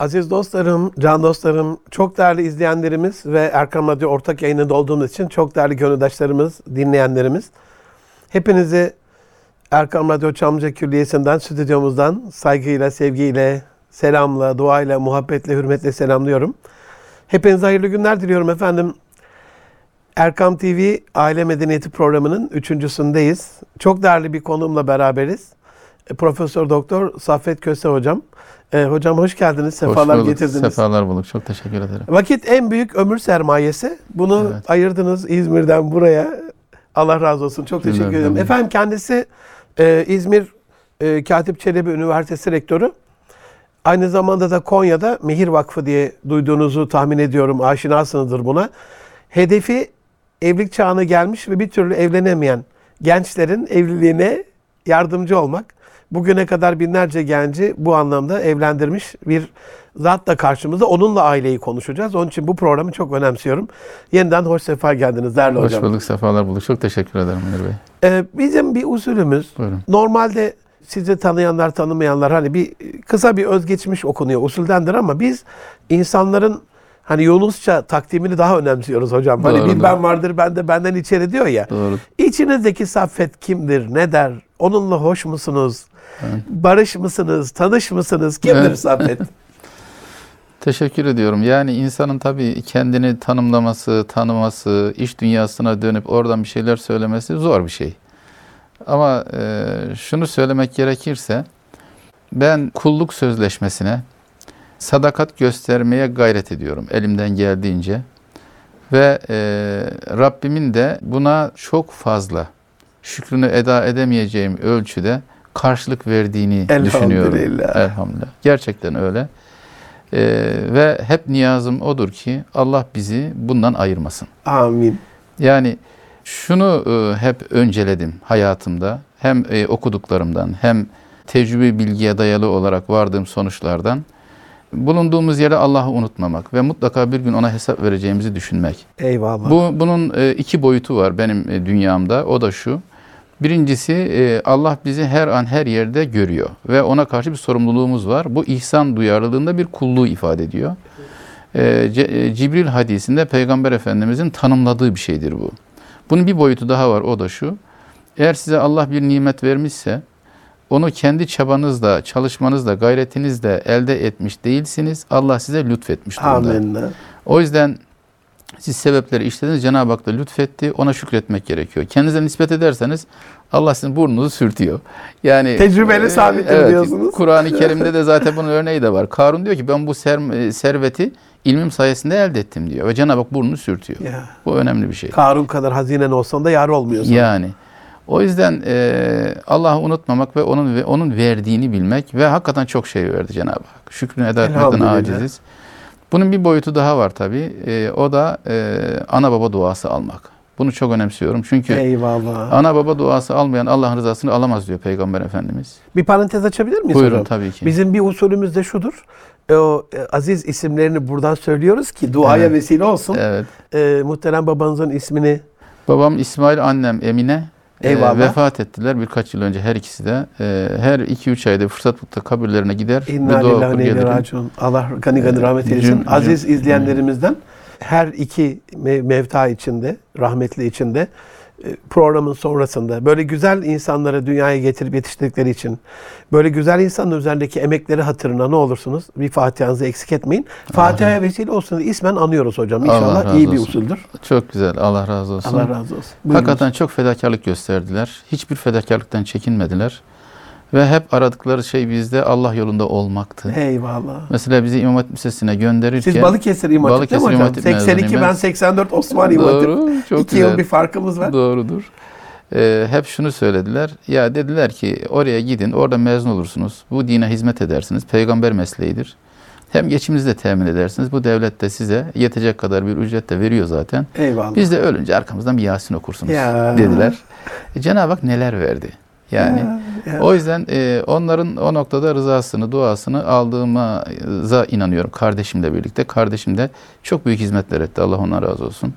Aziz dostlarım, can dostlarım, çok değerli izleyenlerimiz ve Erkam Radyo ortak yayınında olduğumuz için çok değerli gönüldaşlarımız, dinleyenlerimiz. Hepinizi Erkam Radyo Çamlıca Külliyesi'nden, stüdyomuzdan saygıyla, sevgiyle, selamla, duayla, muhabbetle, hürmetle selamlıyorum. Hepinize hayırlı günler diliyorum efendim. Erkam TV Aile Medeniyeti programının üçüncüsündeyiz. Çok değerli bir konuğumla beraberiz. E, Profesör Doktor Saffet Köse hocam. E, hocam hoş geldiniz. Sefalar Hoş bulduk, getirdiniz. Sefalar bulduk. Çok teşekkür ederim. Vakit en büyük ömür sermayesi. Bunu Evet. ayırdınız İzmir'den buraya. Allah razı olsun. Çok teşekkür ederim. buyurun. Efendim kendisi e, İzmir e, Katip Çelebi Üniversitesi Rektörü. Aynı zamanda da Konya'da Mihir Vakfı diye duyduğunuzu tahmin ediyorum. Aşinasınızdır buna. Hedefi evlilik çağına gelmiş ve bir türlü evlenemeyen gençlerin evliliğine yardımcı olmak. Bugüne kadar binlerce genci bu anlamda evlendirmiş bir zat da karşımızda. Onunla aileyi konuşacağız. Onun için bu programı çok önemsiyorum. Yeniden hoş sefa geldiniz değerli Hoş hocam. bulduk, sefalar bulduk. Çok teşekkür ederim Münir Bey. Ee, bizim bir usulümüz Buyurun. normalde sizi tanıyanlar tanımayanlar hani bir kısa bir özgeçmiş okunuyor usuldendir ama biz insanların hani Yunusça takdimini daha önemsiyoruz hocam. Hani bir Doğrudur. ben vardır ben de benden içeri diyor ya. Doğru. İçinizdeki saffet kimdir? Ne der? Onunla hoş musunuz? Evet. Barış mısınız? Tanış mısınız? Kimdir Evet. saffet? Teşekkür ediyorum. Yani insanın tabii kendini tanımlaması, tanıması, iş dünyasına dönüp oradan bir şeyler söylemesi zor bir şey. Ama e, şunu söylemek gerekirse ben kulluk sözleşmesine sadakat göstermeye gayret ediyorum elimden geldiğince. Ve e, Rabbimin de buna çok fazla şükrünü eda edemeyeceğim ölçüde karşılık verdiğini düşünüyorum. Elhamdülillah. Elhamdülillah. Gerçekten öyle. E, ve hep niyazım odur ki Allah bizi bundan ayırmasın. Amin. Yani şunu e, hep önceledim hayatımda. Hem e, okuduklarımdan hem tecrübe bilgiye dayalı olarak vardığım sonuçlardan. Bulunduğumuz yere Allah'ı unutmamak ve mutlaka bir gün ona hesap vereceğimizi düşünmek. Eyvallah. Bu bunun e, iki boyutu var benim e, dünyamda. O da şu. Birincisi e, Allah bizi her an her yerde görüyor ve ona karşı bir sorumluluğumuz var. Bu ihsan duyarlılığında bir kulluğu ifade ediyor. Cibril hadisinde Peygamber Efendimizin tanımladığı bir şeydir bu. Bunun bir boyutu daha var o da şu. Eğer size Allah bir nimet vermişse onu kendi çabanızla, çalışmanızla, gayretinizle elde etmiş değilsiniz. Allah size lütfetmiş durumda. O yüzden siz sebepleri işlediniz. Cenab-ı Hak da lütfetti. Ona şükretmek gerekiyor. Kendinize nispet ederseniz Allah sizin burnunuzu sürtüyor. Yani Tecrübeli e, sabittir diyorsunuz. Kur'an-ı Kerim'de de zaten bunun örneği de var. Karun diyor ki ben bu ser- e, serveti ilmim sayesinde elde ettim diyor. Ve Cenab-ı Hak burnunu sürtüyor. Ya. Bu önemli bir şey. Karun kadar hazinen olsan da yar olmuyorsun. Yani o yüzden e, Allah'ı unutmamak ve onun ve onun verdiğini bilmek ve hakikaten çok şey verdi Cenab-ı Hak. Şükrünü eda etmekten aciziz. Bunun bir boyutu daha var tabii. E, o da e, ana baba duası almak. Bunu çok önemsiyorum. Çünkü Eyvallah. ana baba duası almayan Allah'ın rızasını alamaz diyor Peygamber Efendimiz. Bir parantez açabilir miyiz Buyurun hocam? tabii ki. Bizim bir usulümüz de şudur. E, O e, aziz isimlerini buradan söylüyoruz ki duaya Evet. vesile olsun. Evet. E, muhterem babanızın ismini Babam İsmail, annem Emine e, Eyvallah. vefat ettiler birkaç yıl önce her ikisi de. E, her 2-3 ayda fırsat bulsa kabirlerine gider. inna lillahi ve raciun. Allah gani gani Ee, rahmet eylesin. cüm- Aziz izleyenlerimizden her iki me- mevta içinde, rahmetli içinde e, programın sonrasında böyle güzel insanları dünyaya getirip yetiştirdikleri için böyle güzel insanın üzerindeki emekleri hatırına ne olursunuz bir Fatiha'nızı eksik etmeyin. Fatiha'ya vesile olsun ismen anıyoruz hocam. Allah İnşallah iyi bir olsun. usuldür. Çok güzel. Allah razı olsun. Allah razı olsun. Buyurunuz. Hakikaten çok fedakarlık gösterdiler. Hiçbir fedakarlıktan çekinmediler. Ve hep aradıkları şey bizde Allah yolunda olmaktı. Eyvallah. Mesela bizi İmam Hatip Lisesi'ne gönderirken... Siz Balıkesir İmam Hatip değil mi hocam? Hatip 82 mezunuyum ben ben. 84 Osman İmam Hatip. Doğru, çok İki güzel. yıl bir farkımız var. Doğrudur. Ee, hep şunu söylediler. Ya dediler ki oraya gidin, orada mezun olursunuz. Bu dine hizmet edersiniz. Peygamber mesleğidir. Hem geçiminizi de temin edersiniz. Bu devlet de size yetecek kadar bir ücret de veriyor zaten. Eyvallah. Biz de ölünce arkamızdan bir Yasin okursunuz Ya. dediler. E, Cenab-ı Hak neler verdi? Yani Ya, ya. o yüzden e, onların o noktada rızasını, duasını aldığıma inanıyorum kardeşimle birlikte. Kardeşim de çok büyük hizmetler etti. Allah ondan razı olsun.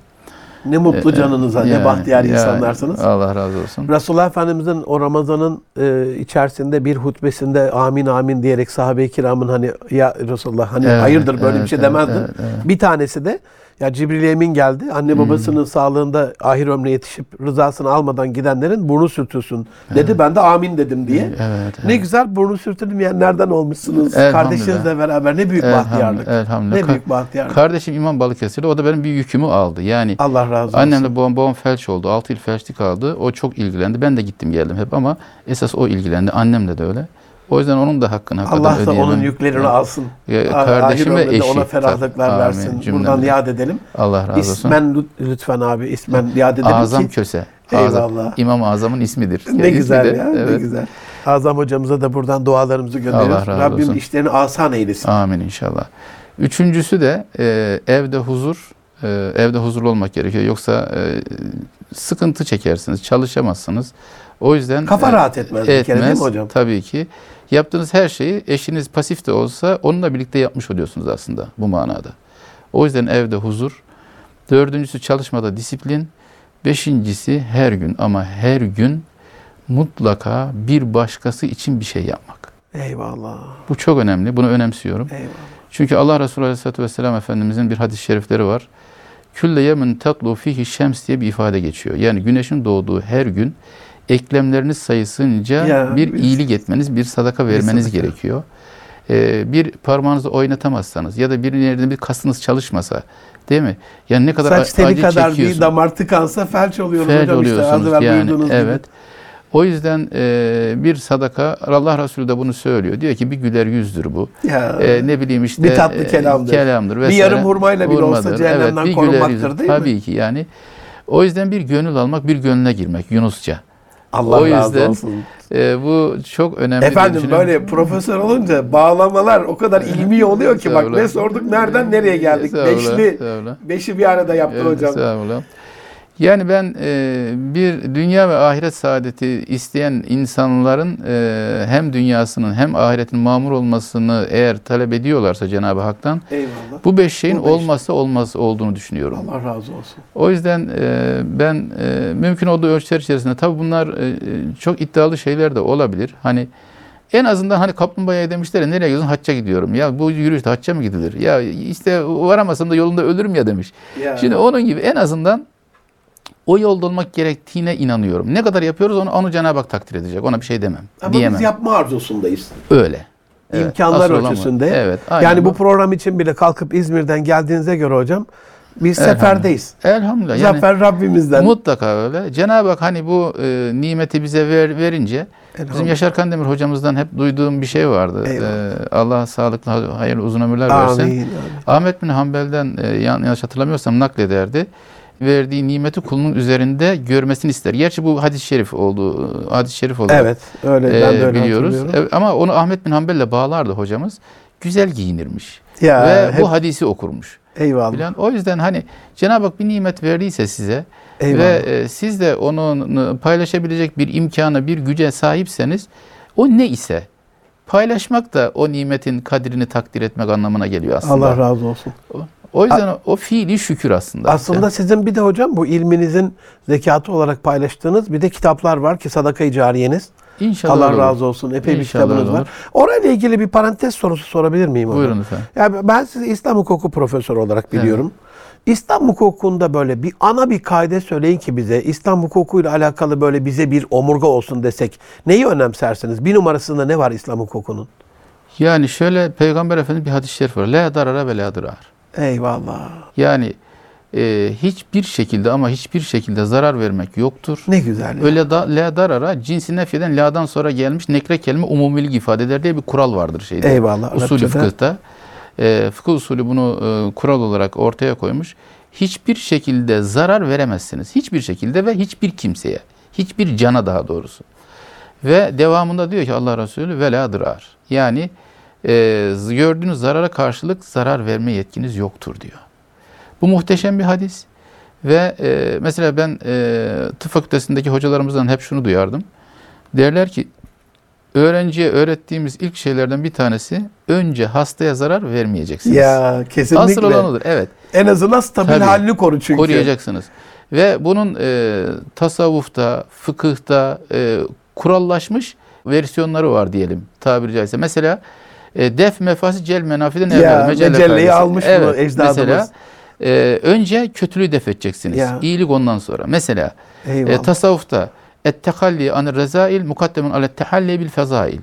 Ne mutlu E, canınıza, ne yani- bahtiyar yani insanlarsınız. Allah razı olsun. Resulullah Efendimizin o Ramazan'ın e, içerisinde bir hutbesinde amin amin diyerek sahabe-i kiramın hani ya Resulullah hani Evet, hayırdır böyle bir evet, şey evet, demezdin. evet, evet. Bir tanesi de ya Cibril Emin geldi. Anne babasının sağlığında ahir ömrüne yetişip rızasını almadan gidenlerin burnu sürtülsün dedi. Ben de amin dedim diye. Evet. Ne güzel burnu sürtülmeyenlerden olmuşsunuz. Kardeşinizle beraber ne büyük Elhamdülillah, bahtiyarlık. elhamdülillah. Ne büyük bahtiyarlık. Kardeşim İmam Balıkesir'de o da benim bir yükümü aldı. Yani Allah razı olsun. Annemle babam, babam felç oldu. 6 yıl felçlik aldı. O çok ilgilendi. Ben de gittim geldim hep ama esas o ilgilendi. Annemle de öyle. O yüzden onun da hakkını hakikaten Allah da ödeyemem. onun yüklerini alsın. Ya, kardeşim ve eşi. Ona ferahlıklar Amin, versin. cümlemize. Buradan yad edelim. Allah razı olsun. İsmen lüt- lütfen abi. İsmen yad edelim Azam ki. Köse. Eyvallah. Azam, İmam Azam'ın ismidir. Ne İsmi güzel de, ya. Ne evet. güzel. Azam hocamıza da buradan dualarımızı gönderiyoruz. Rabbim olsun. işlerini asan eylesin. Amin inşallah. Üçüncüsü de e, evde huzur, e, evde huzurlu olmak gerekiyor. Yoksa e, sıkıntı çekersiniz, çalışamazsınız. O yüzden Kafa e, rahat etmez bir kere değil mi hocam? Tabii ki. Yaptığınız her şeyi eşiniz pasif de olsa onunla birlikte yapmış oluyorsunuz aslında bu manada. O yüzden evde huzur. Dördüncüsü çalışmada disiplin. Beşincisi her gün ama her gün mutlaka bir başkası için bir şey yapmak. Eyvallah. Bu çok önemli. Bunu önemsiyorum. Eyvallah. Çünkü Allah Resulü Aleyhisselatü Vesselam Efendimizin bir hadis-i şerifleri var. Külle yemin tatlu fihi şems diye bir ifade geçiyor. Yani güneşin doğduğu her gün eklemleriniz sayısınca Ya, bir bir- iyilik etmeniz, bir sadaka vermeniz sadaka. gerekiyor. Ee, bir parmağınızı oynatamazsanız ya da bir yerinde bir kasınız çalışmasa değil mi? Yani ne kadar Saç teli kadar bir çekiyorsun. damar tıkansa felç oluyoruz Felç hocam işte. Oluyorsunuz evvel yani. Evet. O yüzden e, bir sadaka Allah Resulü de bunu söylüyor. Diyor ki bir güler yüzdür bu. gibi. Ya. E, ne bileyim işte Bir tatlı e, kelamdır. kelamdır Bir vesaire. yarım hurmayla bile olsa Hurmadır. cehennemden bir güler korunmaktır yüzdür. değil mi? Tabii ki yani. O yüzden bir gönül almak, bir gönüle girmek Yunusça. Allah o razı yüzden olsun. E, bu çok önemli. diye Efendim böyle profesör olunca bağlamalar o kadar ilmi oluyor ki bak ne sorduk nereden nereye geldik. Beşli, beşi bir arada yaptı Evet, hocam. Yani ben e, bir dünya ve ahiret saadeti isteyen insanların e, hem dünyasının hem ahiretin mamur olmasını eğer talep ediyorlarsa Cenab-ı Hak'tan Eyvallah. bu beş şeyin Bu beş. olmazsa olmaz olduğunu düşünüyorum. Allah razı olsun. O yüzden e, ben e, mümkün olduğu ölçüler içerisinde tabii bunlar e, çok iddialı şeyler de olabilir. Hani en azından hani kaplumbağaya demişler ya nereye gidiyorsun? Hacca gidiyorum. Ya bu yürüyüşte hacca mı gidilir? Ya işte varamasam da yolunda ölürüm ya demiş. Ya. Şimdi onun gibi en azından o yolda olmak gerektiğine inanıyorum. Ne kadar yapıyoruz onu, onu Cenab-ı Hak takdir edecek. Ona bir şey demem. Ama diyemem. biz yapma arzusundayız. Öyle. Evet, İmkanlar ölçüsünde. Evet. Yani bu program için bile kalkıp İzmir'den geldiğinize göre hocam biz Elhamdülillah. seferdeyiz. Elhamdülillah. Yani Zafer Rabbimizden. Mutlaka öyle. Cenab-ı Hak hani bu e, nimeti bize ver, verince bizim. Yaşar Kandemir hocamızdan hep duyduğum bir şey vardı. E, Allah sağlıklı, hayırlı uzun ömürler versin. Amin. amin. Ahmet bin Hanbel'den e, yan- yanlış hatırlamıyorsam naklederdi. Verdiği nimeti kulunun üzerinde görmesini ister. Gerçi bu hadis-i şerif oldu. Hadis-i şerif oldu. Evet. Öyle E, ben de öyle biliyoruz. Evet, ama onu Ahmet bin Hanbel'le bağlardı hocamız. Güzel giyinirmiş. Ya, Ve hep- bu hadisi okurmuş. eyvallah. Bilen. O yüzden hani Cenab-ı Hak bir nimet verdiyse size Eyvallah. ve e, siz de onun paylaşabilecek bir imkana, bir güce sahipseniz o ne ise paylaşmak da o nimetin kadrini takdir etmek anlamına geliyor aslında. Allah razı olsun. O yüzden o, o fiili şükür aslında. Aslında sizin bir de hocam bu ilminizin zekatı olarak paylaştığınız bir de kitaplar var ki sadaka-i cariyeniz. İnşallah Allah olur. razı olsun. Epey bir İnşallah kitabınız öyle var. olur. Orayla ilgili bir parantez sorusu sorabilir miyim hocam? Buyurun efendim. Yani ben sizi İslam hukuku profesörü olarak biliyorum. İslam hukukunda böyle bir ana bir kaide söyleyin ki bize İslam hukukuyla alakalı böyle bize bir omurga olsun desek neyi önemsersiniz? Bir numarasında ne var İslam hukukunun? Yani şöyle Peygamber Efendimiz bir hadis-i şerif var. La darara ve la dirar. Eyvallah. Yani e, hiçbir şekilde ama hiçbir şekilde zarar vermek yoktur. Ne güzel. ya. Öyle da la darara cinsi nefyeden la'dan sonra gelmiş nekre kelime umumilik ifade eder diye bir kural vardır şeyde. Eyvallah, Usulü Arapçada. fıkıhta. E, fıkıh usulü bunu e, kural olarak ortaya koymuş. Hiçbir şekilde zarar veremezsiniz. Hiçbir şekilde ve hiçbir kimseye. Hiçbir cana daha doğrusu. Ve devamında diyor ki Allah Resulü ve la dırar. Yani e, gördüğünüz zarara karşılık zarar verme yetkiniz yoktur diyor. Bu muhteşem bir hadis. Ve e, mesela ben e, tıp fakültesindeki hocalarımızdan hep şunu duyardım. Derler ki öğrenciye öğrettiğimiz ilk şeylerden bir tanesi önce hastaya zarar vermeyeceksiniz. Ya kesinlikle. Asıl olan odur. Evet. En azından stabil Tabii. halini koru çünkü. Koruyacaksınız. Ve bunun e, tasavvufta, fıkıhta e, kurallaşmış versiyonları var diyelim tabiri caizse. Mesela e, def mefasi cel menafiden evvel. Mecelle mecelleyi kaidesi. almış bu ecdadımız. Mesela e, önce kötülüğü def edeceksiniz. Ya. İyilik ondan sonra. Mesela Eyvallah. e, tasavvufta ettehalli anir rezail mukaddemun ale tehalli bil fezail.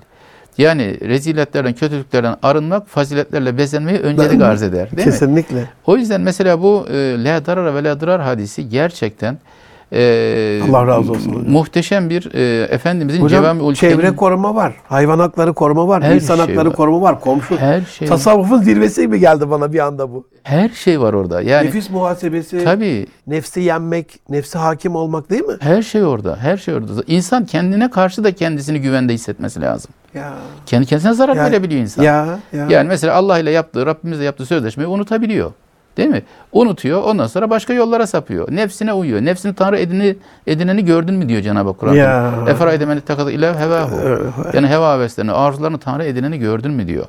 Yani reziletlerden, kötülüklerden arınmak, faziletlerle bezenmeyi öncelik arz eder. Değil mi? Kesinlikle. O yüzden mesela bu e, la darara ve la dırar hadisi gerçekten e, Allah razı olsun hocam. Muhteşem bir e, Efendimizin Hocam cevami çevre koruma var. Hayvan hakları koruma var. Her insan şey hakları var. koruma var. Komşu. her şey Tasavvufun zirvesi gibi geldi bana bir anda bu. her şey var orada. Yani Nefis muhasebesi, tabii nefsi yenmek, nefsi hakim olmak değil mi? her şey orada. Her şey orada. İnsan kendine karşı da kendisini güvende hissetmesi lazım. Ya. Kendi kendisine zarar Ya- verebiliyor insan. Ya, ya. Yani mesela Allah ile yaptığı, Rabbimizle yaptığı sözleşmeyi unutabiliyor. Değil mi? Unutuyor. Ondan sonra başka yollara sapıyor. Nefsine uyuyor. Nefsini Tanrı edini, edineni gördün mü diyor Cenab-ı Hak Kur'an'da. Ya. Eferayde men ittekaza ilahe hevahu. Yani heva heveslerini, arzularını Tanrı edineni gördün mü diyor.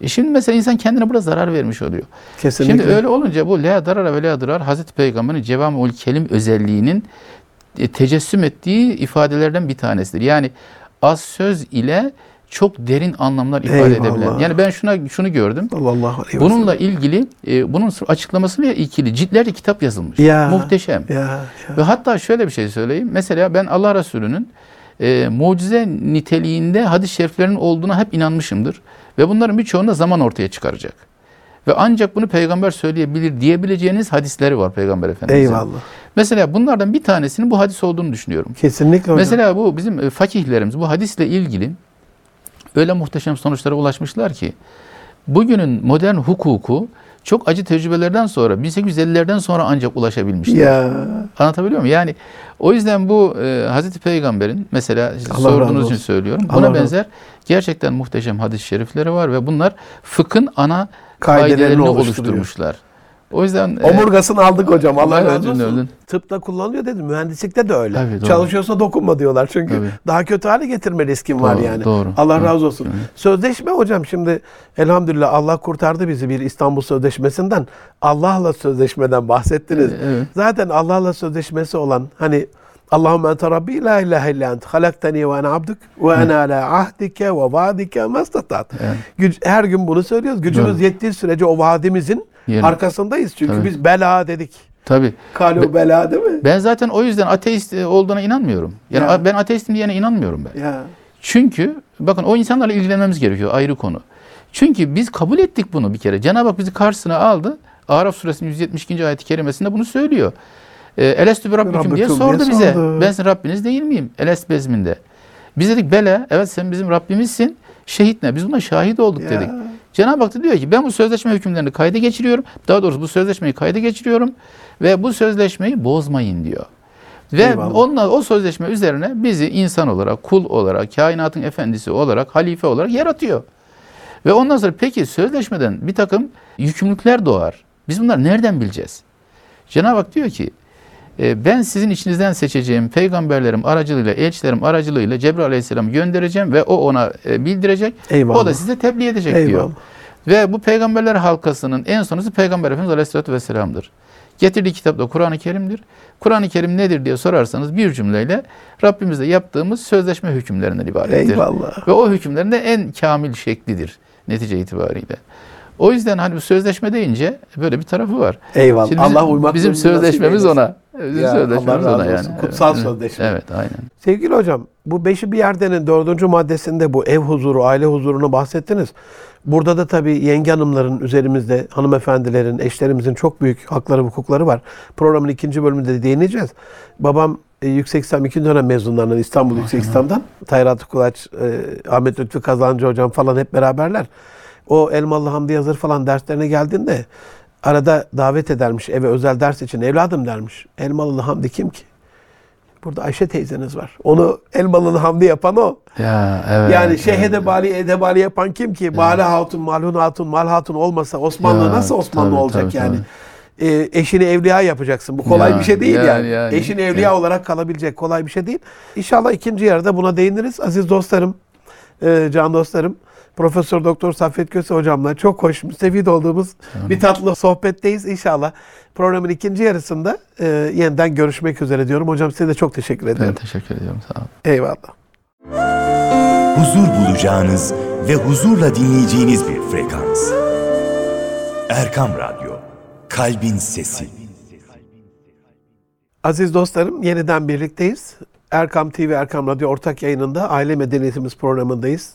E şimdi mesela insan kendine burada zarar vermiş oluyor. Kesinlikle. Şimdi öyle olunca bu la darara ve la dırar Hazreti Peygamber'in cevamul kelim özelliğinin e, tecessüm ettiği ifadelerden bir tanesidir. Yani az söz ile çok derin anlamlar ifade Eyvallah. edebilen. Yani ben şuna şunu gördüm. Sallallahu aleyhi. Bununla ilgili e, bunun açıklamasıyla ilgili ciltlerce kitap yazılmış. Ya. Muhteşem. Ya, ya. Ve hatta şöyle bir şey söyleyeyim. Mesela ben Allah Resulü'nün e, mucize niteliğinde hadis-i şeriflerin olduğuna hep inanmışımdır. Ve bunların birçoğunda zaman ortaya çıkaracak. Ve ancak bunu peygamber söyleyebilir diyebileceğiniz hadisleri var peygamber efendimizin. Eyvallah. Mesela bunlardan bir tanesinin bu hadis olduğunu düşünüyorum. Kesinlikle hocam. Mesela bu bizim e, fakihlerimiz bu hadisle ilgili öyle muhteşem sonuçlara ulaşmışlar ki bugünün modern hukuku çok acı tecrübelerden sonra 1850'lerden sonra ancak ulaşabilmişler. ya. Anlatabiliyor muyum? Yani o yüzden bu e, Hazreti Peygamber'in mesela Allah sorduğunuz için söylüyorum. Allah Buna razı benzer gerçekten muhteşem hadis-i şerifleri var ve bunlar fıkhın ana Kaidelerini oluşturmuşlar. O yüzden e, Omurgasını aldık hocam. Allah razı olsun. Tıpta kullanılıyor dedim. Mühendislikte de öyle. Tabii, doğru. Çalışıyorsa dokunma diyorlar. Çünkü Tabii. daha kötü hale getirme riskin var Doğru, yani. doğru. Allah Doğru. razı olsun. Sözleşme hocam şimdi elhamdülillah Allah kurtardı bizi bir İstanbul Sözleşmesi'nden. Allah'la sözleşmeden bahsettiniz. Evet. Zaten Allah'la sözleşmesi olan hani Allahümme ente Rabbi la ilahe illa ent halaktani ve ene abduk ve ene ala ahdike ve vaadike mastatat. Evet. Her gün bunu söylüyoruz. Gücümüz Doğru. yettiği sürece o vaadimizin Yerine. arkasındayız. Çünkü Tabii. biz bela dedik. Tabii. Kalu bela değil mi? Ben zaten o yüzden ateist e, olduğuna inanmıyorum. Yani Ya. ben ateistim diyene inanmıyorum ben. Ya. Çünkü bakın o insanlarla ilgilenmemiz gerekiyor ayrı konu. Çünkü biz kabul ettik bunu bir kere. Cenab-ı Hak bizi karşısına aldı. Araf suresinin 172. ayet-i kerimesinde bunu söylüyor. E, Elestü bi rabbikum diye sordu bize. sordu. Ben sizin Rabbiniz değil miyim? Elest bezminde. Biz dedik bele evet sen bizim Rabbimizsin. Şehit ne? Biz buna şahit olduk Ya. dedik. Cenab-ı Hak da diyor ki ben bu sözleşme hükümlerini kayda geçiriyorum. Daha doğrusu bu sözleşmeyi kayda geçiriyorum ve bu sözleşmeyi bozmayın diyor. Ve Eyvallah. onunla o sözleşme üzerine bizi insan olarak, kul olarak, kainatın efendisi olarak, halife olarak yaratıyor. Ve ondan sonra peki sözleşmeden bir takım yükümlülükler doğar. Biz bunları nereden bileceğiz? Cenab-ı Hak diyor ki ben sizin içinizden seçeceğim peygamberlerim aracılığıyla, elçilerim aracılığıyla Cebrail Aleyhisselam'ı göndereceğim ve o ona e, bildirecek. Eyvallah. O da size tebliğ edecek Eyvallah. diyor. Ve bu peygamberler halkasının en sonusu Peygamber Efendimiz Aleyhisselatü Vesselam'dır. Getirdiği kitap da Kur'an-ı Kerim'dir. Kur'an-ı Kerim nedir diye sorarsanız bir cümleyle Rabbimizle yaptığımız sözleşme hükümlerinden ibarettir. Eyvallah. Ve o hükümlerin de en kamil şeklidir netice itibariyle. O yüzden hani bu sözleşme deyince böyle bir tarafı var. Eyvallah. Şimdi bizim, Allah uymak bizim sözleşmemiz ona. Bizim Ya, sözleşmemiz Allah razı ona olsun. yani. Kutsal Evet. sözleşme. Evet, aynen. Sevgili hocam, bu beşi bir yerdenin dördüncü maddesinde bu ev huzuru, aile huzurunu bahsettiniz. Burada da tabii yenge hanımların üzerimizde, hanımefendilerin, eşlerimizin çok büyük hakları, hukukları var. Programın ikinci bölümünde de değineceğiz. Babam e, Yüksek İslam ikinci dönem mezunlarından İstanbul Yüksek İslam'dan. Tayrat Kulaç, e, Ahmet Lütfü Kazancı hocam falan hep beraberler. O Elmalı Hamdi Yazır falan derslerine geldiğinde arada davet edermiş eve özel ders için. Evladım dermiş. Elmalı Hamdi kim ki? Burada Ayşe teyzeniz var. Onu Elmalı'nın Hamdi yapan o. Ya evet. Yani Şeyh evet. Edebali, Edebali yapan kim ki? Bale Hatun, Malhun Hatun, Mal Hatun olmasa Osmanlı Ya, nasıl Osmanlı tabii, olacak tabii, yani? Ee, eşini evliya yapacaksın. Bu kolay Yani, bir şey değil yani. yani, yani. Eşin evliya olarak kalabilecek kolay bir şey değil. İnşallah ikinci yarıda buna değiniriz. Aziz dostlarım, e, can dostlarım. Profesör Doktor Saffet Köse hocamla çok hoş, müstefid olduğumuz bir tatlı sohbetteyiz. İnşallah programın ikinci yarısında e, yeniden görüşmek üzere diyorum. Hocam size de çok teşekkür Ben ederim. teşekkür ediyorum. Sağ olun. Eyvallah. huzur bulacağınız ve huzurla dinleyeceğiniz bir frekans. Erkam Radyo, Kalbin Sesi. Aziz dostlarım yeniden birlikteyiz. Erkam TV, Erkam Radyo ortak yayınında Aile Medeniyetimiz programındayız.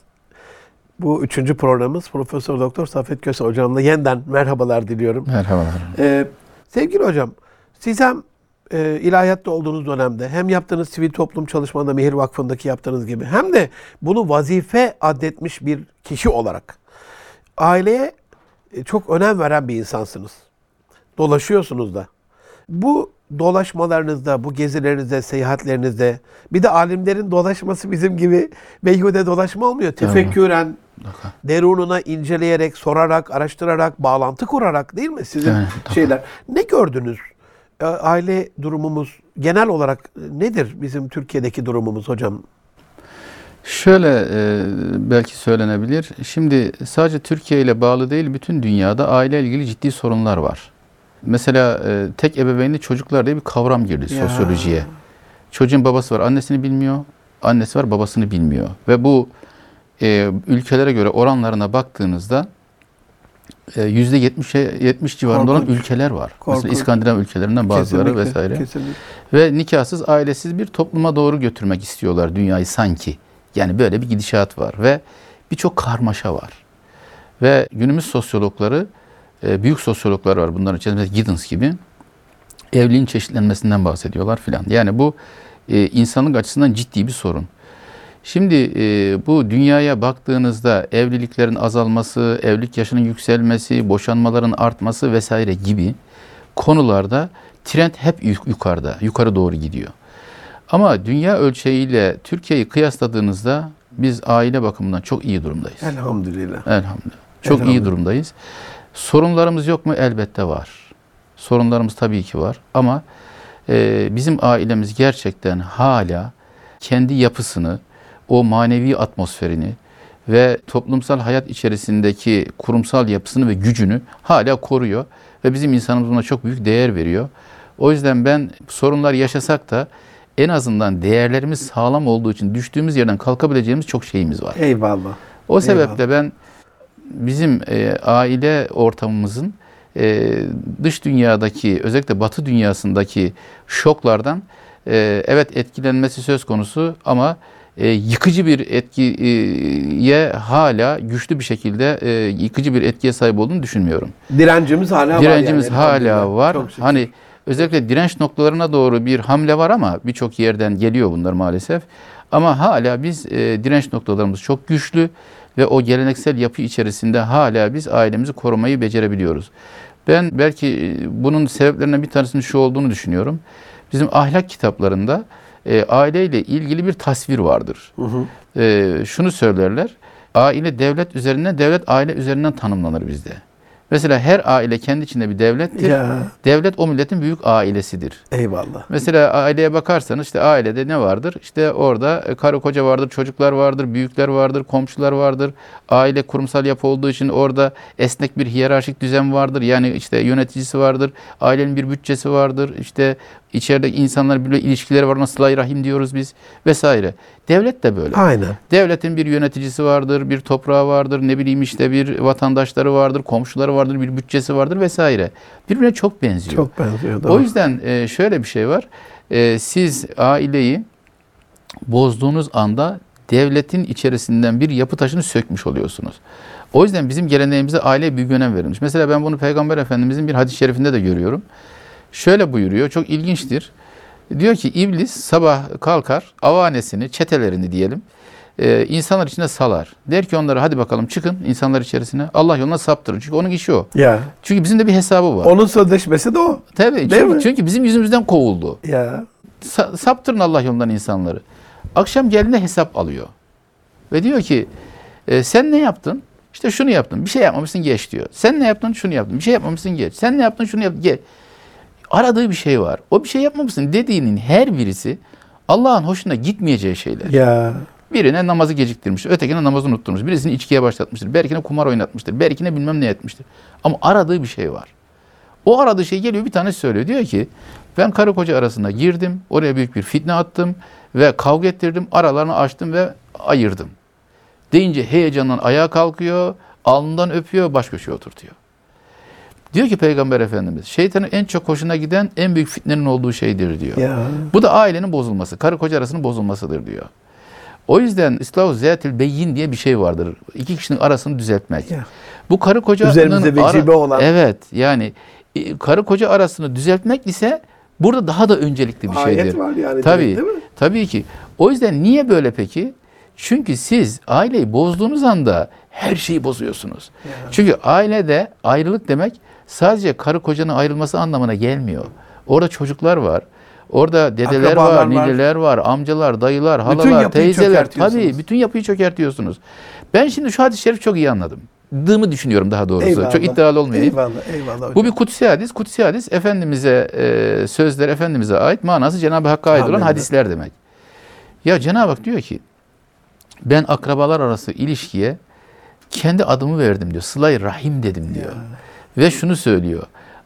Bu üçüncü programımız Profesör Doktor Saffet Köse hocamla yeniden merhabalar diliyorum. Merhabalar. Ee, sevgili hocam, siz hem e, ilahiyatta olduğunuz dönemde hem yaptığınız sivil toplum çalışmada Mehir Vakfı'ndaki yaptığınız gibi hem de bunu vazife adetmiş bir kişi olarak aileye e, çok önem veren bir insansınız. Dolaşıyorsunuz da. Bu dolaşmalarınızda, bu gezilerinizde, seyahatlerinizde bir de alimlerin dolaşması bizim gibi beyhude dolaşma olmuyor. Tefekküren, derununa inceleyerek, sorarak, araştırarak, bağlantı kurarak değil mi sizin tabii. şeyler? Ne gördünüz? E, Aile durumumuz genel olarak nedir bizim Türkiye'deki durumumuz hocam? Şöyle e, belki söylenebilir. Şimdi sadece Türkiye ile bağlı değil, bütün dünyada aile ilgili ciddi sorunlar var. Mesela e, tek ebeveynli çocuklar diye bir kavram girdi Ya. sosyolojiye. Çocuğun babası var, annesini bilmiyor. Annesi var, babasını bilmiyor. Ve bu e, ülkelere göre oranlarına baktığınızda e, yüzde 70'e 70 civarında olan Korkunç. ülkeler var. Korkunç. Mesela İskandinav ülkelerinden bazıları Kesinlikle, vesaire. Kesinlikle. Ve nikahsız, ailesiz bir topluma doğru götürmek istiyorlar dünyayı sanki. Yani böyle bir gidişat var ve birçok karmaşa var. Ve günümüz sosyologları, e, büyük sosyologlar var bunların içerisinde mesela Giddens gibi evliliğin çeşitlenmesinden bahsediyorlar filan. Yani bu e, insanlık açısından ciddi bir sorun. Şimdi e, bu dünyaya baktığınızda evliliklerin azalması, evlilik yaşının yükselmesi, boşanmaların artması vesaire gibi konularda trend hep yuk- yukarıda, yukarı doğru gidiyor. Ama dünya ölçeğiyle Türkiye'yi kıyasladığınızda biz aile bakımından çok iyi durumdayız. Elhamdülillah. Elhamdülillah. Çok iyi Elhamdülillah. durumdayız. Sorunlarımız yok mu? Elbette var. Sorunlarımız tabii ki var. Ama e, bizim ailemiz gerçekten hala kendi yapısını, o manevi atmosferini ve toplumsal hayat içerisindeki kurumsal yapısını ve gücünü hala koruyor. Ve bizim insanımız buna çok büyük değer veriyor. O yüzden ben sorunlar yaşasak da en azından değerlerimiz sağlam olduğu için düştüğümüz yerden kalkabileceğimiz çok şeyimiz var. Eyvallah. O sebeple ben bizim e, aile ortamımızın e, dış dünyadaki özellikle batı dünyasındaki şoklardan e, evet etkilenmesi söz konusu ama e, yıkıcı bir etkiye hala güçlü bir şekilde e, yıkıcı bir etkiye sahip olduğunu düşünmüyorum. Direncimiz hala var. Direncimiz yani, hala var. Hani özellikle direnç noktalarına doğru bir hamle var ama birçok yerden geliyor bunlar maalesef. Ama hala biz e, direnç noktalarımız çok güçlü ve o geleneksel yapı içerisinde hala biz ailemizi korumayı becerebiliyoruz. Ben belki e, bunun sebeplerinden bir tanesinin şu olduğunu düşünüyorum. Bizim ahlak kitaplarında e, aileyle ilgili bir tasvir vardır. E, şunu söylerler. Aile devlet üzerinden, devlet aile üzerinden tanımlanır bizde. Mesela her aile kendi içinde bir devlettir. Ya. Devlet o milletin büyük ailesidir. Eyvallah. Mesela aileye bakarsanız işte ailede ne vardır? İşte orada e, karı koca vardır, çocuklar vardır, büyükler vardır, komşular vardır. Aile kurumsal yapı olduğu için orada esnek bir hiyerarşik düzen vardır. Yani işte yöneticisi vardır, ailenin bir bütçesi vardır. İşte içeride insanlar birbirle ilişkileri var. Sıla rahim diyoruz biz vesaire. Devlet de böyle. Aynen. Devletin bir yöneticisi vardır, bir toprağı vardır, ne bileyim işte bir vatandaşları vardır, komşuları vardır, bir bütçesi vardır vesaire. Birbirine çok benziyor. Çok benziyor. O doğru. yüzden e, şöyle bir şey var. E, siz aileyi bozduğunuz anda devletin içerisinden bir yapı taşını sökmüş oluyorsunuz. O yüzden bizim geleneğimizde aileye büyük önem verilmiş. Mesela ben bunu Peygamber Efendimizin bir hadis-i şerifinde de görüyorum. Şöyle buyuruyor, çok ilginçtir. Diyor ki iblis sabah kalkar, avanesini, çetelerini diyelim, e, insanlar içine salar. Der ki onlara hadi bakalım çıkın insanlar içerisine. Allah yoluna saptırın. Çünkü onun işi o. Ya. Çünkü bizim de bir hesabı var. Onun sözleşmesi de o. Tabii. Değil Çünkü, mi? çünkü bizim yüzümüzden kovuldu. Ya. Sa- saptırın Allah yolundan insanları. Akşam geldiğinde hesap alıyor. Ve diyor ki e, sen ne yaptın? İşte şunu yaptın. Bir şey yapmamışsın geç diyor. Sen ne yaptın? Şunu yaptın. Bir şey yapmamışsın geç. Sen ne yaptın? Şunu yaptın. Geç. Aradığı bir şey var. O bir şey yapmamışsın dediğinin her birisi Allah'ın hoşuna gitmeyeceği şeyler. Ya. Birine namazı geciktirmiş, ötekine namazı unutturmuş, birisini içkiye başlatmıştır, berkine kumar oynatmıştır, berkine bilmem ne etmiştir. Ama aradığı bir şey var. O aradığı şey geliyor bir tanesi söylüyor. Diyor ki ben karı koca arasında girdim, oraya büyük bir fitne attım ve kavga ettirdim, aralarını açtım ve ayırdım. Deyince heyecandan ayağa kalkıyor, alnından öpüyor, baş köşeye oturtuyor. Diyor ki Peygamber Efendimiz, şeytanın en çok hoşuna giden en büyük fitnenin olduğu şeydir diyor. Ya. Bu da ailenin bozulması, karı koca arasının bozulmasıdır diyor. O yüzden İslahu Zeyatil Beyyin diye bir şey vardır. İki kişinin arasını düzeltmek. Ya. Bu karı kocanın Üzerimize vecibe olan. Evet yani e, karı koca arasını düzeltmek ise burada daha da öncelikli bir Ayet şeydir. var yani Tabii. değil mi? Tabii ki. O yüzden niye böyle peki? Çünkü siz aileyi bozduğunuz anda her şeyi bozuyorsunuz. Çünkü ailede ayrılık demek sadece karı kocanın ayrılması anlamına gelmiyor. Orada çocuklar var. Orada dedeler Akrabalar var, nineler var, amcalar, dayılar, halalar, teyzeler. Tabii bütün yapıyı çökertiyorsunuz. Ben şimdi şu hadis-i şerif çok iyi anladım. Dığımı düşünüyorum daha doğrusu. Eyvallah. Çok iddialı olmayayım. Eyvallah, eyvallah hocam. Bu bir kutsi hadis. Kutsi hadis Efendimiz'e e, sözler Efendimiz'e ait manası Cenab-ı Hakk'a ait olan hadisler demek. Ya Cenab-ı Hak diyor ki ben akrabalar arası ilişkiye kendi adımı verdim diyor. Sıla-i Rahim dedim diyor. Ve şunu söylüyor.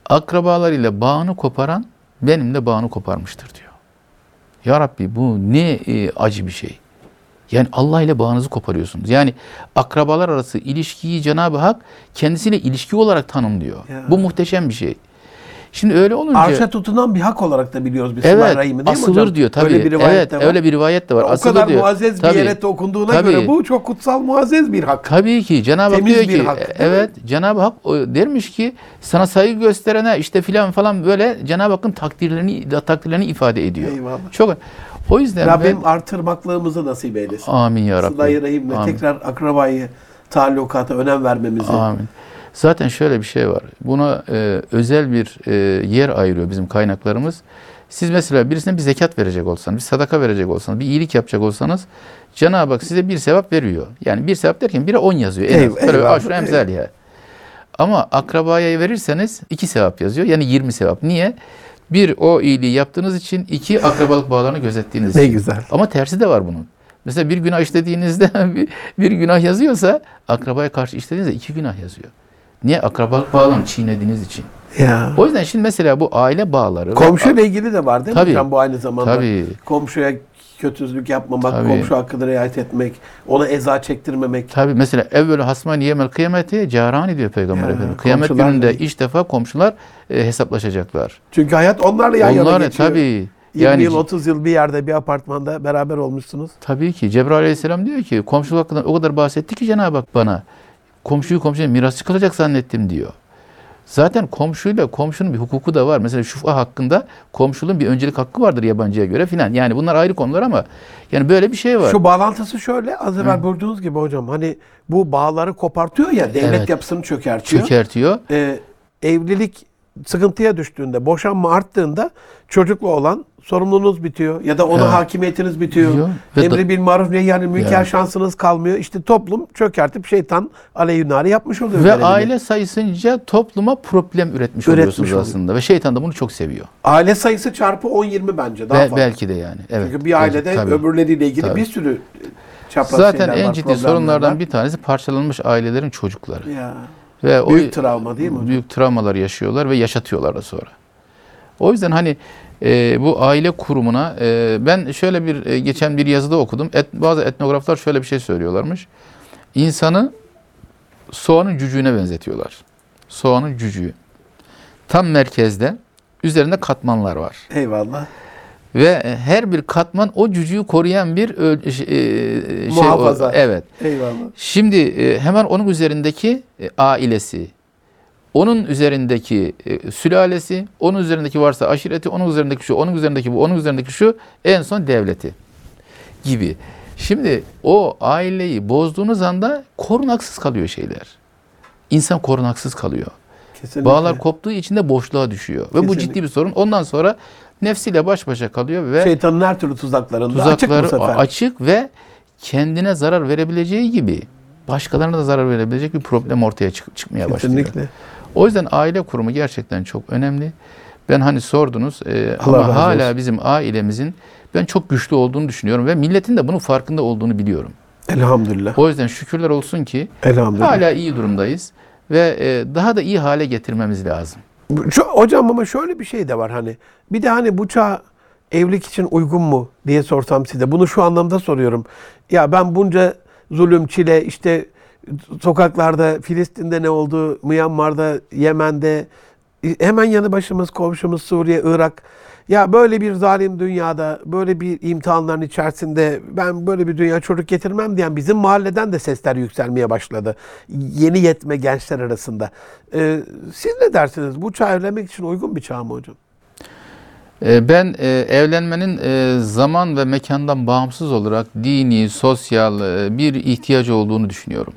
Akrabalar ile bağını koparan benimle bağını koparmıştır diyor. Ya Rabbi bu ne e, acı bir şey. Yani Allah ile bağınızı koparıyorsunuz. Yani akrabalar arası ilişkiyi Cenab-ı Hak kendisiyle ilişki olarak tanımlıyor. Ya. Bu muhteşem bir şey. Şimdi öyle olunca Arşa tutunan bir hak olarak da biliyoruz biz evet Rahim'i değil mi hocam? diyor tabii. Öyle bir rivayet evet de var. öyle bir rivayet de var. o asılır kadar diyor. muazzez bir Tabii. yere okunduğuna Tabii. göre bu çok kutsal muazzez bir hak. Tabii ki Cenab-ı Hak diyor bir ki hak, evet Cenab-ı Hak dermiş ki sana saygı gösterene işte filan falan böyle Cenab-ı Hakk'ın takdirlerini takdirlerini ifade ediyor. Eyvallah. Çok o yüzden Rabbim ben artırmaklığımızı nasip eylesin. amin ya Rabbi. Sıla-i Rahim'le tekrar akrabayı, talukata önem vermemizi. Amin. Zaten şöyle bir şey var. Buna e, özel bir e, yer ayırıyor bizim kaynaklarımız. Siz mesela birisine bir zekat verecek olsanız, bir sadaka verecek olsanız, bir iyilik yapacak olsanız Cenab-ı Hak size bir sevap veriyor. Yani bir sevap derken bire on yazıyor. En az. Eyvallah, aşure emsal ya. Ama akrabaya verirseniz iki sevap yazıyor. Yani 20 sevap. Niye? Bir o iyiliği yaptığınız için, iki akrabalık bağlarını gözettiğiniz Ne için. güzel. Ama tersi de var bunun. Mesela bir günah işlediğinizde bir, bir günah yazıyorsa akrabaya karşı işlediğinizde iki günah yazıyor. Niye? Akrabalık bağlarını çiğnediğiniz için. Ya. O yüzden şimdi mesela bu aile bağları. Komşuyla ilgili de var değil mi Tabii. hocam bu aynı zamanda? Tabii. Komşuya kötüsülük yapmamak, Tabii. komşu hakkını riayet etmek, ona eza çektirmemek. Tabii mesela evvel hasman yemel kıyameti carani diyor Peygamber Ya, Efendimiz. Kıyamet gününde ilk defa komşular e, hesaplaşacaklar. Çünkü hayat onlarla yan yana Onlar geçiyor. tabii 20 yani yıl, 30 yıl bir yerde bir apartmanda beraber olmuşsunuz. tabii ki Cebrail Aleyhisselam diyor ki komşuluk hakkında o kadar bahsetti ki Cenab-ı Hak bana. Komşuyu komşuya mirasçı kılacak zannettim diyor. Zaten komşuyla komşunun bir hukuku da var. Mesela şufa hakkında komşuluğun bir öncelik hakkı vardır yabancıya göre filan. Yani bunlar ayrı konular ama yani böyle bir şey var. Şu bağlantısı şöyle az evvel buyurduğunuz gibi hocam hani bu bağları kopartıyor ya devlet Evet. yapısını çökertiyor. Çökertiyor. Ee, evlilik sıkıntıya düştüğünde, boşanma arttığında çocukla olan sorumluluğunuz bitiyor ya da ona hakimiyetiniz bitiyor. Ve Emri bil maruf yani münker Yani. şansınız kalmıyor. İşte toplum çökertip şeytan aleyhünari yapmış oluyor. Ve görevini. aile sayısınca topluma problem üretmiş, Üretmiş oluyorsunuz oluyor. aslında. Ve şeytan da bunu çok seviyor. Aile sayısı çarpı 10-20 bence daha Ve fazla. belki de yani. Evet. Çünkü bir ailede Tabii. öbürleriyle ilgili Tabii. bir sürü çapraz Zaten en var, ciddi sorunlardan var. bir tanesi parçalanmış ailelerin çocukları. Ya. Ve o Büyük travma değil mi hocam? Büyük travmalar yaşıyorlar ve yaşatıyorlar da sonra. O yüzden hani e, bu aile kurumuna e, ben şöyle bir e, geçen bir yazıda okudum. Et, bazı etnograflar şöyle bir şey söylüyorlarmış. İnsanı soğanın cücüğüne benzetiyorlar. Soğanın cücüğü. Tam merkezde üzerinde katmanlar var. Eyvallah. Ve her bir katman o cücüğü koruyan bir öl- e, şey, Muhafaza. o- evet. Eyvallah. Şimdi e, hemen onun üzerindeki e, ailesi, onun üzerindeki e, sülalesi, onun üzerindeki varsa aşireti, onun üzerindeki şu, onun üzerindeki bu, onun üzerindeki şu, en son devleti gibi. Şimdi o aileyi bozduğunuz anda korunaksız kalıyor şeyler. İnsan korunaksız kalıyor. Kesinlikle. Bağlar koptuğu için de boşluğa düşüyor. Ve bu Kesinlikle. ciddi bir sorun. Ondan sonra nefsiyle baş başa kalıyor ve Şeytanın her türlü tuzaklarında açık tuzakları sefer. açık ve kendine zarar verebileceği gibi başkalarına da zarar verebilecek bir problem ortaya çık- çıkmaya başlıyor. Kesinlikle. O yüzden aile kurumu gerçekten çok önemli. Ben hani sordunuz e, Allah ama hala olsun. bizim ailemizin ben çok güçlü olduğunu düşünüyorum ve milletin de bunun farkında olduğunu biliyorum. Elhamdülillah. O yüzden şükürler olsun ki Elhamdülillah. hala iyi durumdayız ve e, daha da iyi hale getirmemiz lazım. Hocam ama şöyle bir şey de var hani. Bir de hani bu çağ evlilik için uygun mu diye sorsam size. Bunu şu anlamda soruyorum. Ya ben bunca zulüm, çile işte sokaklarda Filistin'de ne oldu, Myanmar'da, Yemen'de hemen yanı başımız komşumuz Suriye, Irak. Ya böyle bir zalim dünyada, böyle bir imtihanların içerisinde ben böyle bir dünya çocuk getirmem diyen bizim mahalleden de sesler yükselmeye başladı. Yeni yetme gençler arasında. Ee, siz ne dersiniz? Bu çağ evlenmek için uygun bir çağ mı hocam? E, Ben e, evlenmenin e, zaman ve mekandan bağımsız olarak dini, sosyal e, bir ihtiyacı olduğunu düşünüyorum.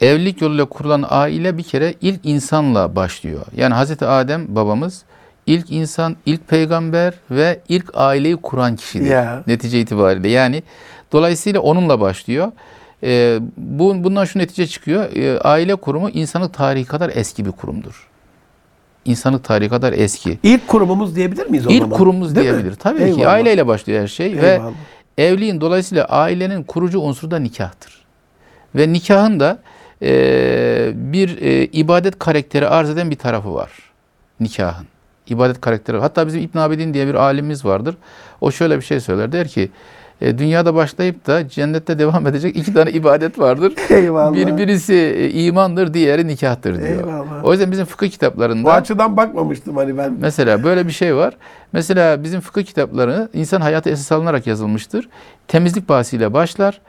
Evlilik yoluyla kurulan aile bir kere ilk insanla başlıyor. Yani Hazreti Adem babamız ilk insan, ilk peygamber ve ilk aileyi kuran kişidir. Ya. Netice itibariyle. Yani dolayısıyla onunla başlıyor. E, bu, bundan şu netice çıkıyor. E, aile kurumu insanlık tarihi kadar eski bir kurumdur. İnsanlık tarihi kadar eski. İlk kurumumuz diyebilir miyiz o İlk zaman? kurumumuz Değil mi? diyebilir. Tabii ki Eyvallah. aileyle başlıyor her şey ve Eyvallah. evliliğin dolayısıyla ailenin kurucu unsuru da nikahtır. Ve nikahın da e, bir e, ibadet karakteri arz eden bir tarafı var. Nikahın. İbadet karakteri. Hatta bizim İbn Abidin diye bir alimimiz vardır. O şöyle bir şey söyler. Der ki e, dünyada başlayıp da cennette devam edecek iki tane ibadet vardır. Eyvallah. Bir, birisi e, imandır, diğeri nikahtır diyor. Eyvallah. O yüzden bizim fıkıh kitaplarında Bu açıdan bakmamıştım hani ben. Mesela böyle bir şey var. Mesela bizim fıkıh kitapları insan hayatı esas alınarak yazılmıştır. Temizlik bahsiyle başlar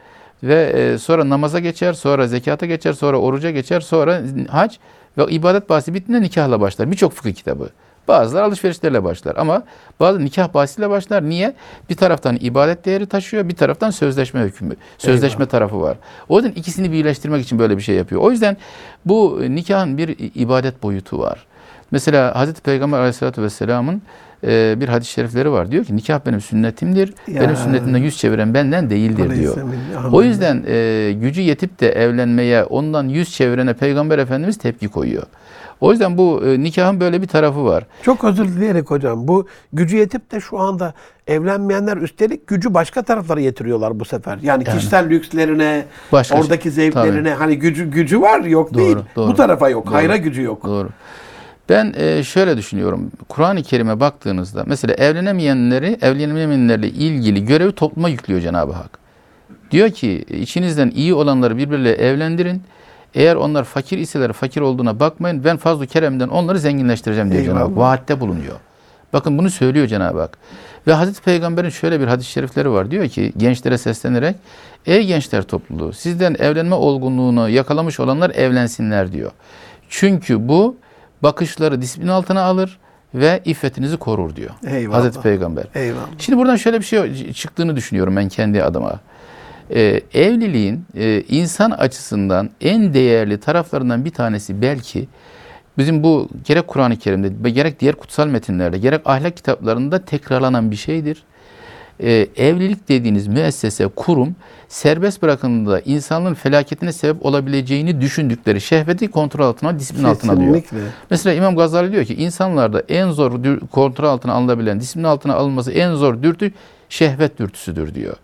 ve e, sonra namaza geçer, sonra zekata geçer, sonra oruca geçer, sonra hac ve ibadet bahsi bittiğinde nikahla başlar. Birçok fıkıh kitabı. Bazıları alışverişlerle başlar ama bazı nikah bahsiyle başlar. Niye? Bir taraftan ibadet değeri taşıyor, bir taraftan sözleşme hükmü, sözleşme tarafı var. O yüzden ikisini birleştirmek için böyle bir şey yapıyor. O yüzden bu nikahın bir ibadet boyutu var. Mesela Hazreti Peygamber Aleyhisselatü Vesselam'ın e, bir hadis-i şerifleri var. Diyor ki nikah benim sünnetimdir. Ya. Benim sünnetimden yüz çeviren benden değildir diyor. Aleyhisselam. O yüzden e, gücü yetip de evlenmeye ondan yüz çevirene Peygamber Efendimiz tepki koyuyor. O yüzden bu e, nikahın böyle bir tarafı var. Çok özür dileyerek hocam. Bu gücü yetip de şu anda evlenmeyenler üstelik gücü başka taraflara getiriyorlar bu sefer. Yani, kişisel lükslerine, Başka şey- oradaki zevklerine hani gücü gücü var yok Doğru, değil. doğru. Bu tarafa yok. Doğru. Hayra gücü yok. Doğru. Ben e, şöyle düşünüyorum. Kur'an-ı Kerim'e baktığınızda mesela evlenemeyenleri, evlenemeyenlerle ilgili görevi topluma yüklüyor Cenab-ı Hak. Diyor ki içinizden iyi olanları birbirleriyle evlendirin. Eğer onlar fakir iseler fakir olduğuna bakmayın. Ben fazl-ı keremden onları zenginleştireceğim diyor Cenab-ı Hak. Vaatte bulunuyor. Bakın bunu söylüyor Cenab-ı Hak. Ve Hazreti Peygamber'in şöyle bir hadis-i şerifleri var. Diyor ki gençlere seslenerek Ey gençler topluluğu sizden evlenme olgunluğunu yakalamış olanlar evlensinler diyor. Çünkü bu bakışları disiplin altına alır ve iffetinizi korur diyor. Eyvallah. Hazreti Peygamber. Eyvallah. Şimdi buradan şöyle bir şey çıktığını düşünüyorum ben kendi adıma. Ee, evliliğin e, insan açısından en değerli taraflarından bir tanesi belki bizim bu gerek Kur'an-ı Kerim'de gerek diğer kutsal metinlerde gerek ahlak kitaplarında tekrarlanan bir şeydir. Ee, evlilik dediğiniz müessese, kurum serbest bırakıldığında insanlığın felaketine sebep olabileceğini düşündükleri şehveti kontrol altına, disiplin altına alıyor. Mesela İmam Gazali diyor ki insanlarda en zor kontrol altına alınabilen, disiplin altına alınması en zor dürtü şehvet dürtüsüdür diyor.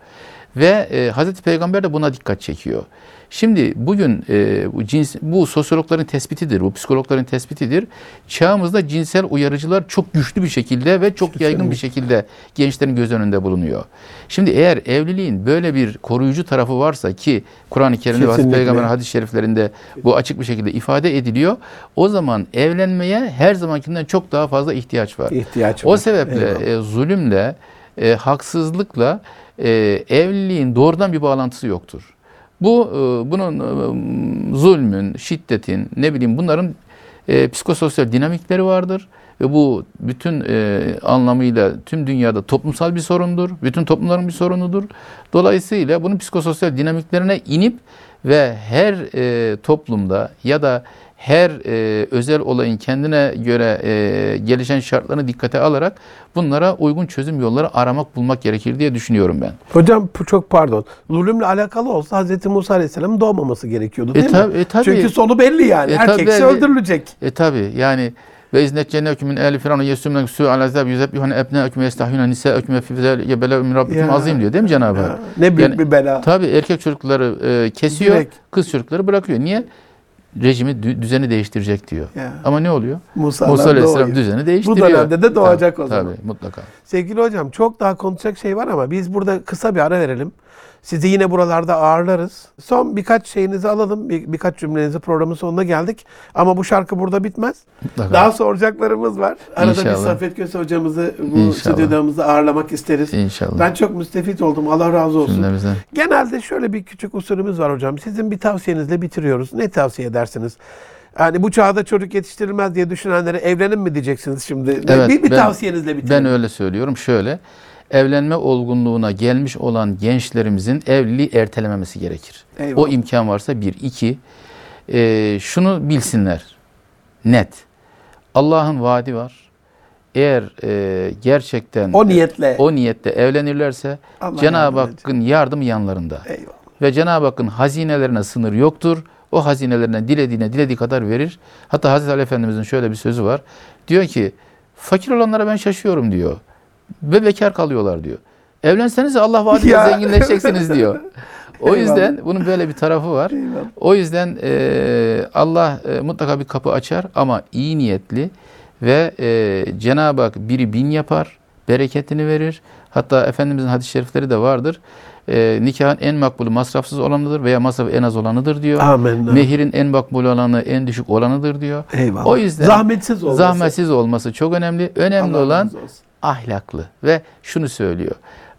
Ve e, Hazreti Peygamber de buna dikkat çekiyor. Şimdi bugün e, bu, cins, bu sosyologların tespitidir, bu psikologların tespitidir. Çağımızda cinsel uyarıcılar çok güçlü bir şekilde ve çok yaygın bir şekilde gençlerin göz önünde bulunuyor. Şimdi eğer evliliğin böyle bir koruyucu tarafı varsa ki Kur'an-ı Kerim'de ve. Peygamber'in hadis-i şeriflerinde bu açık bir şekilde ifade ediliyor. O zaman evlenmeye her zamankinden çok daha fazla ihtiyaç var. İhtiyaç O var. sebeple Eyvallah. e, zulümle, e, haksızlıkla e, evliliğin doğrudan bir bağlantısı yoktur. Bu e, bunun e, zulmün, şiddetin, ne bileyim bunların e, psikososyal dinamikleri vardır ve bu bütün e, anlamıyla tüm dünyada toplumsal bir sorundur. Bütün toplumların bir sorunudur. Dolayısıyla bunun psikososyal dinamiklerine inip ve her e, toplumda ya da her e, özel olayın kendine göre e, gelişen şartlarını dikkate alarak bunlara uygun çözüm yolları aramak bulmak gerekir diye düşünüyorum ben. Hocam çok pardon. Zulümle alakalı olsa Hz. Musa Aleyhisselam'ın doğmaması gerekiyordu değil E mi? tabi- e tabii. Çünkü sonu belli yani. E Erkekse tabii. öldürülecek. E tabi yani Ve iznetcennekum min ehli firavun yesumlen su al azab yuzebbihun ebnaekum ve yestahiyuna nisaakum ve fi zalike belâ'un min rabbikum azim diyor değil mi Cenab-ı Hak? Ne büyük Yani- bir bela. Tabii erkek çocukları e, kesiyor, Direkt. kız çocukları bırakıyor. Niye? Rejimi, dü- düzeni değiştirecek diyor. Ya. Ama ne oluyor? Musa, Musa Aleyhisselam doğuyor. düzeni değiştiriyor. Bu dönemde de doğacak Tabii, o zaman. Tabii mutlaka. Sevgili hocam çok daha konuşacak şey var ama biz burada kısa bir ara verelim. Sizi yine buralarda ağırlarız. Son birkaç şeyinizi alalım. Bir, birkaç cümlenizi programın sonuna geldik. Ama bu şarkı burada bitmez. mutlaka. Daha soracaklarımız var. Arada bir İnşallah. Saffet Köse hocamızı bu İnşallah. stüdyomuzda ağırlamak isteriz. İnşallah. Ben çok müstefit oldum. Allah razı olsun. Genelde şöyle bir küçük usulümüz var hocam. Sizin bir tavsiyenizle bitiriyoruz. Ne tavsiye edersiniz? Yani bu çağda çocuk yetiştirilmez diye düşünenlere evlenin mi diyeceksiniz şimdi? Evet, bir bir ben- tavsiyenizle bitirin. Ben öyle söylüyorum. Şöyle, evlenme olgunluğuna gelmiş olan gençlerimizin evliliği ertelememesi gerekir. Eyvallah. O imkan varsa bir. iki e, şunu bilsinler. Net. Allah'ın vaadi var. Eğer e, gerçekten O niyetle. o niyette evlenirlerse Cenab-ı. Hakk'ın yardımı yanlarında. Eyvallah. Ve Cenab-ı Hakk'ın hazinelerine sınır yoktur. O hazinelerinden dilediğine dilediği kadar verir. Hatta Hazreti Ali Efendimizin şöyle bir sözü var. Diyor ki fakir olanlara ben şaşıyorum diyor. Ve bekar kalıyorlar diyor. Evlenseniz Allah vaadiyle zenginleşeceksiniz diyor. O Eyvallah. yüzden bunun böyle bir tarafı var. Eyvallah. O yüzden e, Allah e, mutlaka bir kapı açar ama iyi niyetli ve e, Cenab-ı Hak biri bin yapar, bereketini verir. Hatta Efendimizin hadis-i şerifleri de vardır. E, nikahın en makbulü masrafsız olanıdır veya masrafı en az olanıdır diyor. Amin. Mehirin en makbul olanı en düşük olanıdır diyor. Eyvallah. O yüzden zahmetsiz olması. zahmetsiz olması çok önemli. Önemli Allah olan. Ahlaklı ve şunu söylüyor.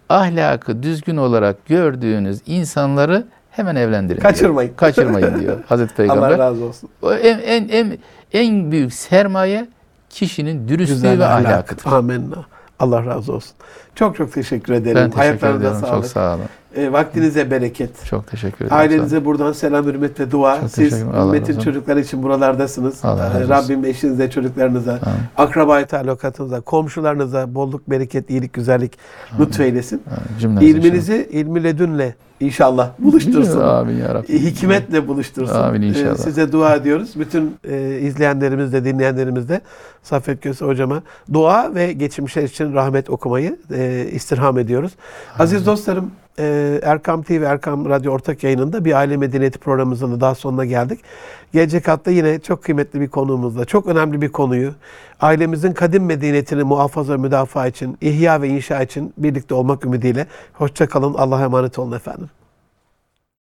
Ahlakı düzgün olarak gördüğünüz insanları hemen evlendirin. diyor. Kaçırmayın. Kaçırmayın diyor Hazreti Peygamber. Allah razı olsun. En, en, en, en büyük sermaye kişinin dürüstlüğü Güzel ve ahlak. ahlakıdır. Amin. Allah razı olsun. Çok çok teşekkür ederim. Ben teşekkür Ayaklarınıza ediyorum. sağlık. Çok sağ olun. E, vaktinize bereket. Çok teşekkür ederim. Ailenize buradan selam, hürmet ve dua. Çok Siz ümmetin çocukları için buralardasınız. Allah Ee. Rabbim eşinize, çocuklarınıza, Amin. akrabayı talukatınıza, komşularınıza bolluk, bereket, iyilik, güzellik lütfeylesin. Cümlemize İlminizi ilmi ledünle inşallah buluştursun. Amin ya Rabbi. Hikmetle buluştursun. Amin inşallah. Ee, size dua ediyoruz. Bütün e, izleyenlerimiz de dinleyenlerimiz de Saffet Köse hocama dua ve geçmişler için rahmet okumayı e, istirham ediyoruz. Aziz dostlarım e, Erkam TV, Erkam Radyo ortak yayınında bir aile medeniyeti programımızın da daha sonuna geldik. Gelecek hafta yine çok kıymetli bir konuğumuzla, çok önemli bir konuyu, ailemizin kadim medeniyetini muhafaza müdafaa için, ihya ve inşa için birlikte olmak ümidiyle. Hoşça kalın, Allah'a emanet olun efendim.